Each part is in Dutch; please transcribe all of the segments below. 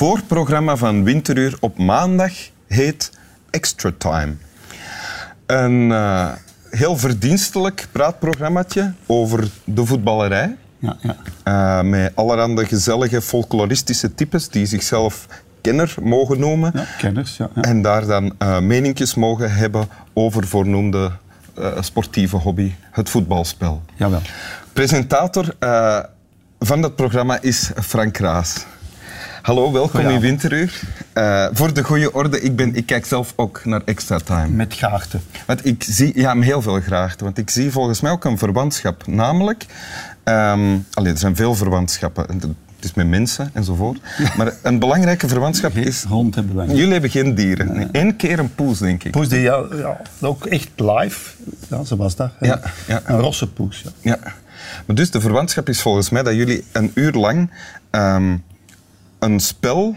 Voorprogramma van Winteruur op maandag heet Extra Time. Een eh, heel verdienstelijk praatprogrammaatje over de voetballerij. Ja, ja. Uh, met allerhande gezellige folkloristische types die zichzelf kenner mogen noemen. ja kenners, ja. ja. En daar dan uh, meninkjes mogen hebben over voornoemde uh, sportieve hobby, het voetbalspel. Jawel. Presentator uh, van dat programma is Frank Raas. Hallo, welkom in Winteruur. Uh, voor de goede orde, ik, ben, ik kijk zelf ook naar Extra Time. Met graagte. Want ik zie, ja, heel veel graagte. Want ik zie volgens mij ook een verwantschap. Namelijk, um, allee, er zijn veel verwantschappen. Het is met mensen enzovoort. Maar een belangrijke verwantschap is... hond hebben wij. Jullie hebben geen dieren. Nee. Eén keer een poes, denk ik. Poes, die, ja, ja, ook echt live. Ja, zo was dat. Ja, ja. Een rosse poes, ja. ja. Maar dus de verwantschap is volgens mij dat jullie een uur lang um, een spel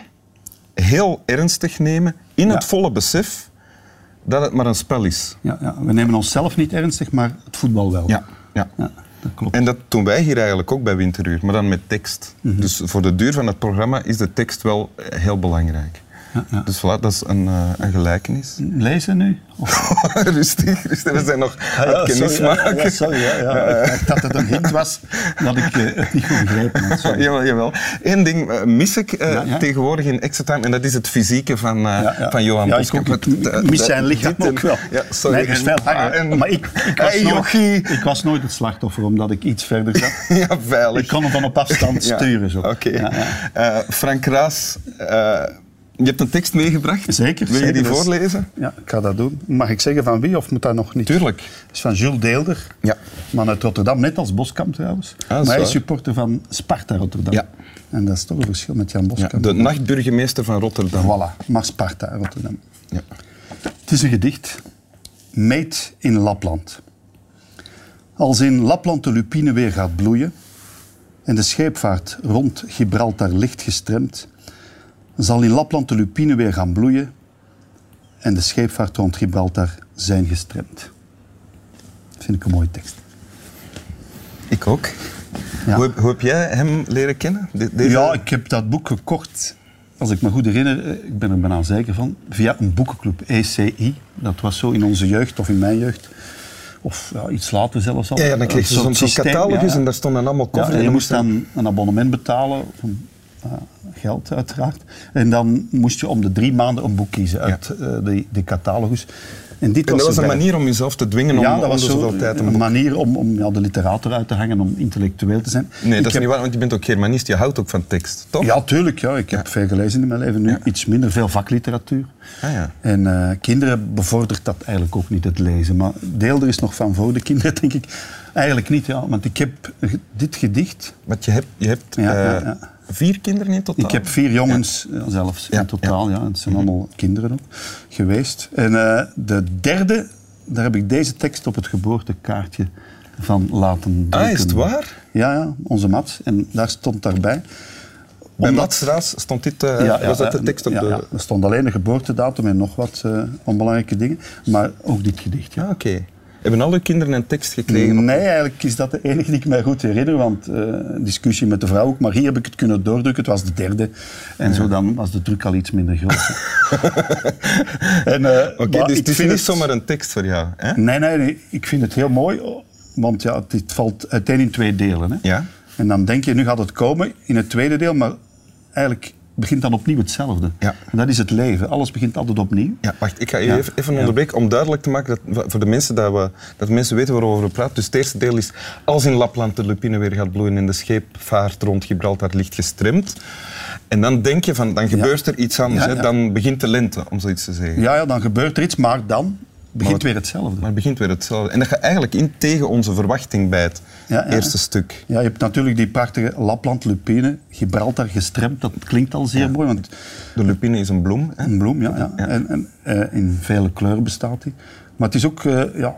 heel ernstig nemen in Ja. het volle besef dat het maar een spel is. Ja, ja. We nemen onszelf niet ernstig, maar het voetbal wel. Ja, ja. Ja, dat klopt. En dat doen wij hier eigenlijk ook bij Winteruur, maar dan met tekst. Mhm. Dus voor de duur van het programma is de tekst wel eh, heel belangrijk. Ja, ja. Dus voilà, dat is een, uh, een gelijkenis. Lezen nu? Rustig, rustig, we zijn nog Ah, kennis ja, maken. sorry, ja. Ik dacht dat het een hint was dat ik uh, het niet goed. Sorry. Jawel, jawel. Eén ding uh, mis ik tegenwoordig in Extra Time en dat is het fysieke van, van Johan Ja, ik, ook, mis zijn lichaam ook wel. Ja, sorry. En- en- maar ik, ik, was Hey, nooit, ik was nooit het slachtoffer omdat ik iets verder zat. Ja, veilig. Ik kon hem van op afstand sturen. Zo. Oké. Ja, ja. Eh, Frank Raas, eh, je hebt een tekst meegebracht. Zeker. Wil je die Dus- voorlezen? Ja, ik ga dat doen. Mag ik zeggen van wie of moet dat nog niet? Tuurlijk. Het is van Jules Deelder. Ja. Man uit Rotterdam, net als Boskamp trouwens. is maar hij is supporter van Sparta Rotterdam. Ja. En dat is toch een verschil met Jan Ja, Boskamp. de nachtburgemeester van Rotterdam. Voilà, maar Sparta Rotterdam. Ja. Het is een gedicht. Meet in Lapland. Als in Lapland de lupine weer gaat bloeien en de scheepvaart rond Gibraltar licht gestremd, zal in Lapland de lupine weer gaan bloeien en de scheepvaart rond Gibraltar zijn gestremd. Dat vind ik een mooie tekst. Ik ook. Ja. Hoe, heb, hoe heb jij hem leren kennen? De- deze- Ja, ik heb dat boek gekocht, als ik me goed herinner, eh, ik ben er bijna zeker van, via een boekenclub, ECI. Dat was zo in onze jeugd of in mijn jeugd. Of ja, iets later zelfs al. ja, ja, dan kreeg je zo'n catalogus ja, en daar stonden allemaal Ja, koffers. en je moest dan een abonnement betalen, van, geld uiteraard. En dan moest je om de drie maanden een boek kiezen uit eh, de, de catalogus. En dit En dat was een manier om jezelf te dwingen om, ja, dat om was zo tijd een boek- manier om, om ja, de literator uit te hangen, om intellectueel te zijn. Nee, Ik dat is heb- niet waar, want je bent ook Germanist. Je houdt ook van tekst, toch? Ja, tuurlijk. Ja. Ik heb veel gelezen in mijn leven. Nu iets minder, veel vakliteratuur. Ah, ja. En eh, kinderen bevordert dat eigenlijk ook niet, het lezen. Maar Deelder is nog van voor de kinderen, denk ik. Eigenlijk niet, ja. Want ik heb dit gedicht... Want je hebt, je hebt eh, ja. Vier kinderen in totaal? Ik heb vier jongens ja, zelfs Ja, in totaal. Ja. Het zijn allemaal kinderen ook geweest. En eh, de derde, daar heb ik deze tekst op het geboortekaartje van laten drukken. Ah, is het waar? Ja, ja, onze Mats. En daar stond daarbij... Bij Omdat- Mats Raas stond dit, eh, was dat de tekst op ja, de... ja. Er stond alleen de geboortedatum en nog wat eh, onbelangrijke dingen. Maar ook dit gedicht, ja. Ah, oké. Hebben al uw kinderen een tekst gekregen? Nee, eigenlijk is dat de enige die ik mij goed herinner. Want eh, discussie met de vrouw ook. Maar hier heb ik het kunnen doordrukken. Het was de derde. En zo dan was de druk al iets minder groot. en, eh, dus ik het is niet zomaar een tekst voor jou, hè? Nee, nee, nee. Ik vind het heel mooi. Want ja, dit valt uiteen in twee delen. Hè. Ja. En dan denk je, nu gaat het komen in het tweede deel. Maar eigenlijk begint dan opnieuw hetzelfde. Ja. En dat is het leven. Alles begint altijd opnieuw. Ja, wacht, ik ga je Ja. even, even onderbreken om duidelijk te maken dat, voor de mensen dat, we, dat mensen weten waarover we praten. Dus het eerste deel is, als in Lapland de lupine weer gaat bloeien en de scheepvaart rond Gibraltar ligt gestremd. En dan denk je van, dan gebeurt er iets anders. Hè? Dan begint de lente, om zoiets te zeggen. Ja, ja, dan gebeurt er iets. Maar dan begint weer hetzelfde. Maar het begint weer hetzelfde. En dat gaat eigenlijk in tegen onze verwachting bij het Ja, ja. eerste stuk. Ja, je hebt natuurlijk die prachtige Lapland, Lupine, Gibraltar gestremd. Dat klinkt al zeer mooi, want De lupine is een bloem. Hè? een bloem, ja. En, en eh, in vele kleuren bestaat die. Maar het is ook, eh, ja,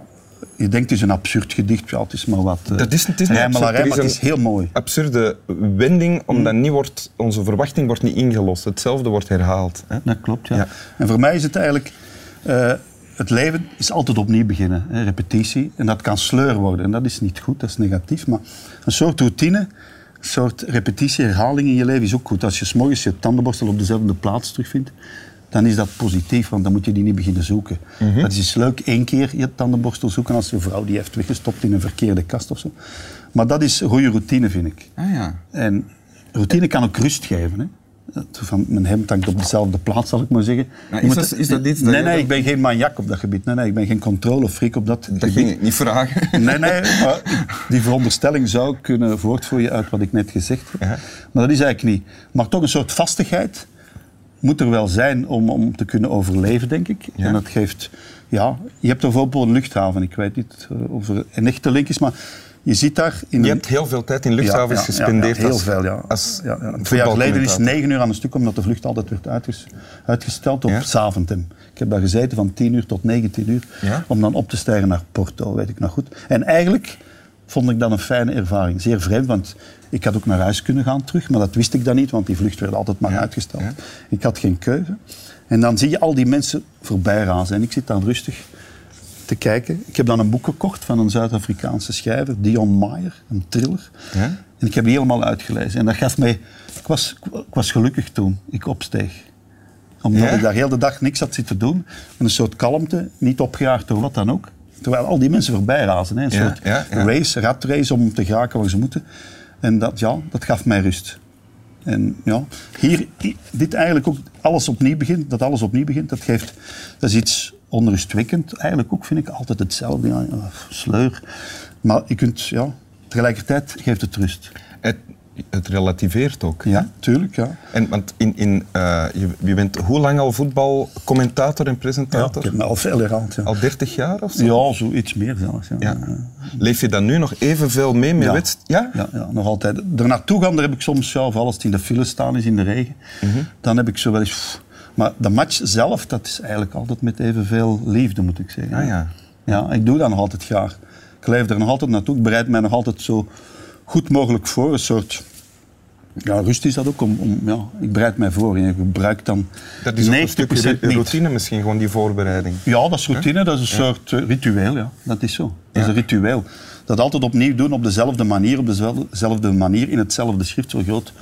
je denkt het is een absurd gedicht. Ja, het is maar wat uh, Dat is- het is niet absurd. maar het is een- heel mooi. Absurde wending, omdat niet wordt, onze verwachting wordt niet ingelost. Hetzelfde wordt herhaald. Hè? Dat klopt, ja. Ja. En voor mij is het eigenlijk... het leven is altijd opnieuw beginnen, hè, repetitie. En dat kan sleur worden. En dat is niet goed, dat is negatief. Maar een soort routine soort repetitie, herhaling in je leven is ook goed. Als je s'morgens je tandenborstel op dezelfde plaats terugvindt, dan is dat positief, want dan moet je die niet beginnen zoeken. Dat is dus leuk één keer je tandenborstel zoeken als je vrouw die heeft weggestopt in een verkeerde kast of zo. Maar dat is goede routine, vind ik. Ah ja. En routine kan ook rust geven. Hè? Van mijn hemd hangt op dezelfde plaats, zal ik maar zeggen. Maar is dat- is dat iets dat Nee, nee, dat- ik ben geen maniak op dat gebied. Nee, nee, ik ben geen controlefreak op dat, Dat gebied. ging ik niet vragen. Nee, nee, maar die veronderstelling zou kunnen voortvloeien uit wat ik net gezegd heb. Ja. Maar dat is eigenlijk niet. Maar toch een soort vastigheid moet er wel zijn om, om te kunnen overleven, denk ik. Ja. En dat geeft... Ja, je hebt bijvoorbeeld een luchthaven. Ik weet niet eh, of er een echte link is, maar je ziet daar... In Je een- hebt heel veel tijd in luchthavens ja, ja, gespendeerd. Ja, heel veel, ja. Als ja, ja. Twee jaar geleden is negen uur aan een stuk, omdat de vlucht altijd werd uitges- uitgesteld op Ja. Zaventem. Ik heb daar gezeten van 10 uur tot 19 uur, om dan op te stijgen naar Porto, weet ik nog goed. En eigenlijk vond ik dat een fijne ervaring. Zeer vreemd, want ik had ook naar huis kunnen gaan terug, maar dat wist ik dan niet, want die vlucht werd altijd maar uitgesteld. Ik had geen keuze. En dan zie je al die mensen voorbij razen en ik zit dan rustig te kijken. Ik heb dan een boek gekocht van een Zuid-Afrikaanse schrijver, Dion Meyer, een thriller. Ja? En ik heb die helemaal uitgelezen. En dat gaf mij... Ik was, ik was gelukkig toen ik opsteeg. Omdat Ja? ik daar heel de dag niks had zitten doen. Een soort kalmte, niet opgejaagd door wat dan ook. Terwijl al die mensen voorbij razen. Hè. Een soort ja, ja. race, ratrace om te geraken waar ze moeten. En dat, ja, dat gaf mij rust. En ja, hier, dit eigenlijk ook, alles opnieuw begint, dat alles opnieuw begint, dat geeft, dat is iets onrustwekkend. Eigenlijk ook, vind ik, altijd hetzelfde. Ja, sleur. Maar je kunt, ja, tegelijkertijd geeft het rust. Het, het relativeert ook. Ja, tuurlijk, ja. En, want in, in, eh, je, je bent hoe lang al voetbalcommentator en ja presentator? ik heb me al veel herhaald. Ja, Al 30 jaar of zo? ja zoiets meer zelfs. Ja. Ja. Leef je dan nu nog evenveel mee met Ja. Ja? Ja, nog altijd. Er naartoe gaan, daar heb ik soms, ja, vooral als het in de file staan is in de regen, Mhm. dan heb ik zo wel eens... Maar de match zelf, dat is eigenlijk altijd met evenveel liefde, moet ik zeggen. Ah, ja. Ja, ik doe dat nog altijd graag. Ik leef er nog altijd naartoe. Ik bereid mij nog altijd zo goed mogelijk voor. Een soort... Ja, rust is dat ook. Om, om, ja, ik bereid mij voor en ik gebruik dan Dat is ook een 90% stuk ru- niet. routine misschien, gewoon die voorbereiding. Ja, dat is routine, dat is een soort eh, ritueel. Ja. Dat is zo. Dat is een ritueel. Dat altijd opnieuw doen op dezelfde manier, op dezelfde dezelfde manier, in hetzelfde schrift, zo groot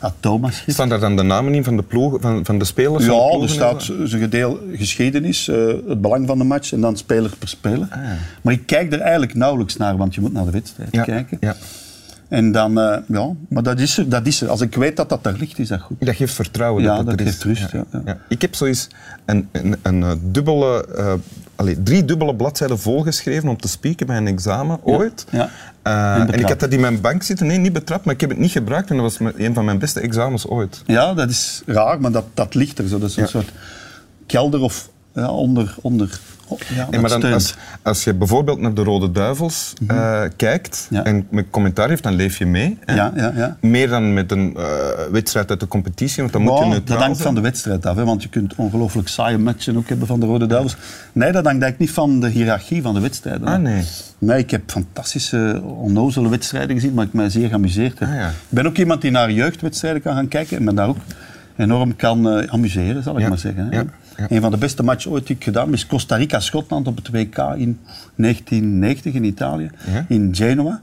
Atoma-schrift. Staan daar dan de namen in van de, ploegen, van, van de spelers? van de Ja, er staat zo'n gedeel geschiedenis, eh, het belang van de match en dan speler per speler. Maar ik kijk er eigenlijk nauwelijks naar, want je moet naar de wedstrijd Ja, kijken. ja. En dan, eh, ja, maar dat is, er, dat is er. Als ik weet dat dat daar ligt, is dat goed. Dat geeft vertrouwen. Ja, dat, dat er geeft is. rust, ja, ja. Ik heb zoiets een, een, een eh, dubbele, allee, drie dubbele bladzijden volgeschreven om te spieken bij een examen ooit. ja. Eh, En ik had dat in mijn bank zitten. Nee, niet betrapt, maar ik heb het niet gebruikt. En dat was een van mijn beste examens ooit. Ja, dat is raar, maar dat, dat ligt er zo. Dat is een soort kelder of ja, onder... onder ja, En dat maar dan, als, als je bijvoorbeeld naar de Rode Duivels eh, kijkt Ja. en met commentaar heeft, dan leef je mee. Ja, ja, ja. Meer dan met een eh, wedstrijd uit de competitie, want dan moet je neutraal dat hangt van de wedstrijd af, hè, want je kunt ongelooflijk saaie matchen ook hebben van de Rode Duivels. Nee, dat hangt eigenlijk niet van de hiërarchie van de wedstrijden. Ah, nee. Nee, ik heb fantastische, onnozele wedstrijden gezien, maar ik mij zeer geamuseerd heb. Ah, ja. Ik ben ook iemand die naar jeugdwedstrijden kan gaan kijken en me daar ook enorm kan eh, amuseren, zal ik Ja, maar zeggen. Hè. Ja. Een van de beste matchen ooit die ik gedaan heb is Costa Rica-Schotland op het WK in 1990 in Italië, Ja. in Genoa.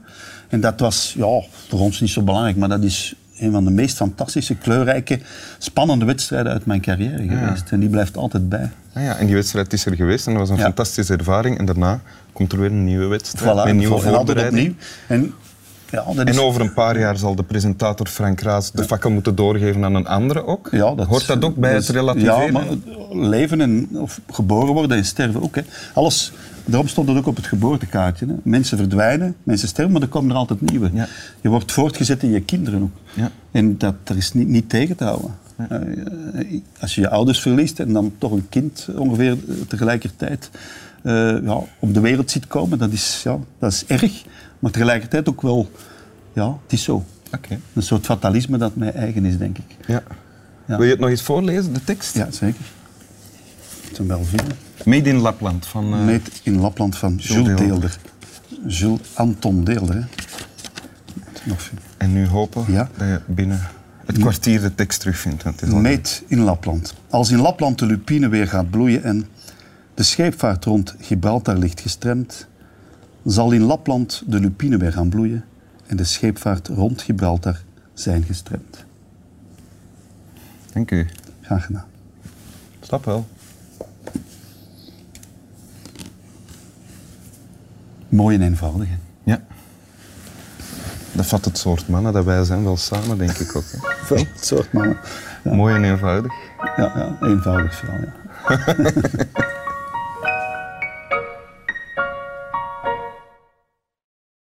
En dat was ja, voor ons niet zo belangrijk, maar dat is een van de meest fantastische, kleurrijke, spannende wedstrijden uit mijn carrière geweest. En die blijft altijd bij. Ah ja, en die wedstrijd is er geweest en dat was een fantastische ervaring. En daarna komt er weer een nieuwe wedstrijd Voilà, met nieuwe en voorbereiding. opnieuw. En, ja, dat is, En over een paar jaar zal de presentator Frank Raas de fakkel moeten doorgeven aan een andere ook. Ja, dat Hoort dat ook bij dat het relativeren? Ja, maar leven en of geboren worden en sterven ook. Hè. Alles, daarom stond het ook op het geboortekaartje. Hè. Mensen verdwijnen, mensen sterven, maar er komen er altijd nieuwe. Ja. Je wordt voortgezet in je kinderen ook. Ja. En dat er is niet, niet tegen te houden. Eh, als je je ouders verliest en dan toch een kind ongeveer tegelijkertijd eh, ja, op de wereld ziet komen, dat is, ja, dat is erg. Maar tegelijkertijd ook wel, ja, het is zo. Oké. Een soort fatalisme dat mij eigen is, denk ik. Ja. Ja. Wil je het nog eens voorlezen, de tekst? Ja, zeker. Het wel vinden. Made in Lapland van... eh, Meet in Lapland van Jules Deelder. Deelder. Jules Anton Deelder. Hè. Nog veel. En nu hopen Ja. dat je binnen het kwartier de tekst terugvindt. Want het is in Lapland. Als in Lapland de lupine weer gaat bloeien en de scheepvaart rond Gibraltar ligt gestremd, zal in Lapland de lupine weer gaan bloeien en de scheepvaart rond Gibraltar zijn gestremd. Dank u. Graag gedaan. Snap wel. Mooi en eenvoudig. hè? Ja. Dat vat het soort mannen dat wij zijn wel samen, denk ik ook. Hè. Wel, het soort mannen. Ja, Mooi en eenvoudig. ja, ja, eenvoudig vooral. Ja.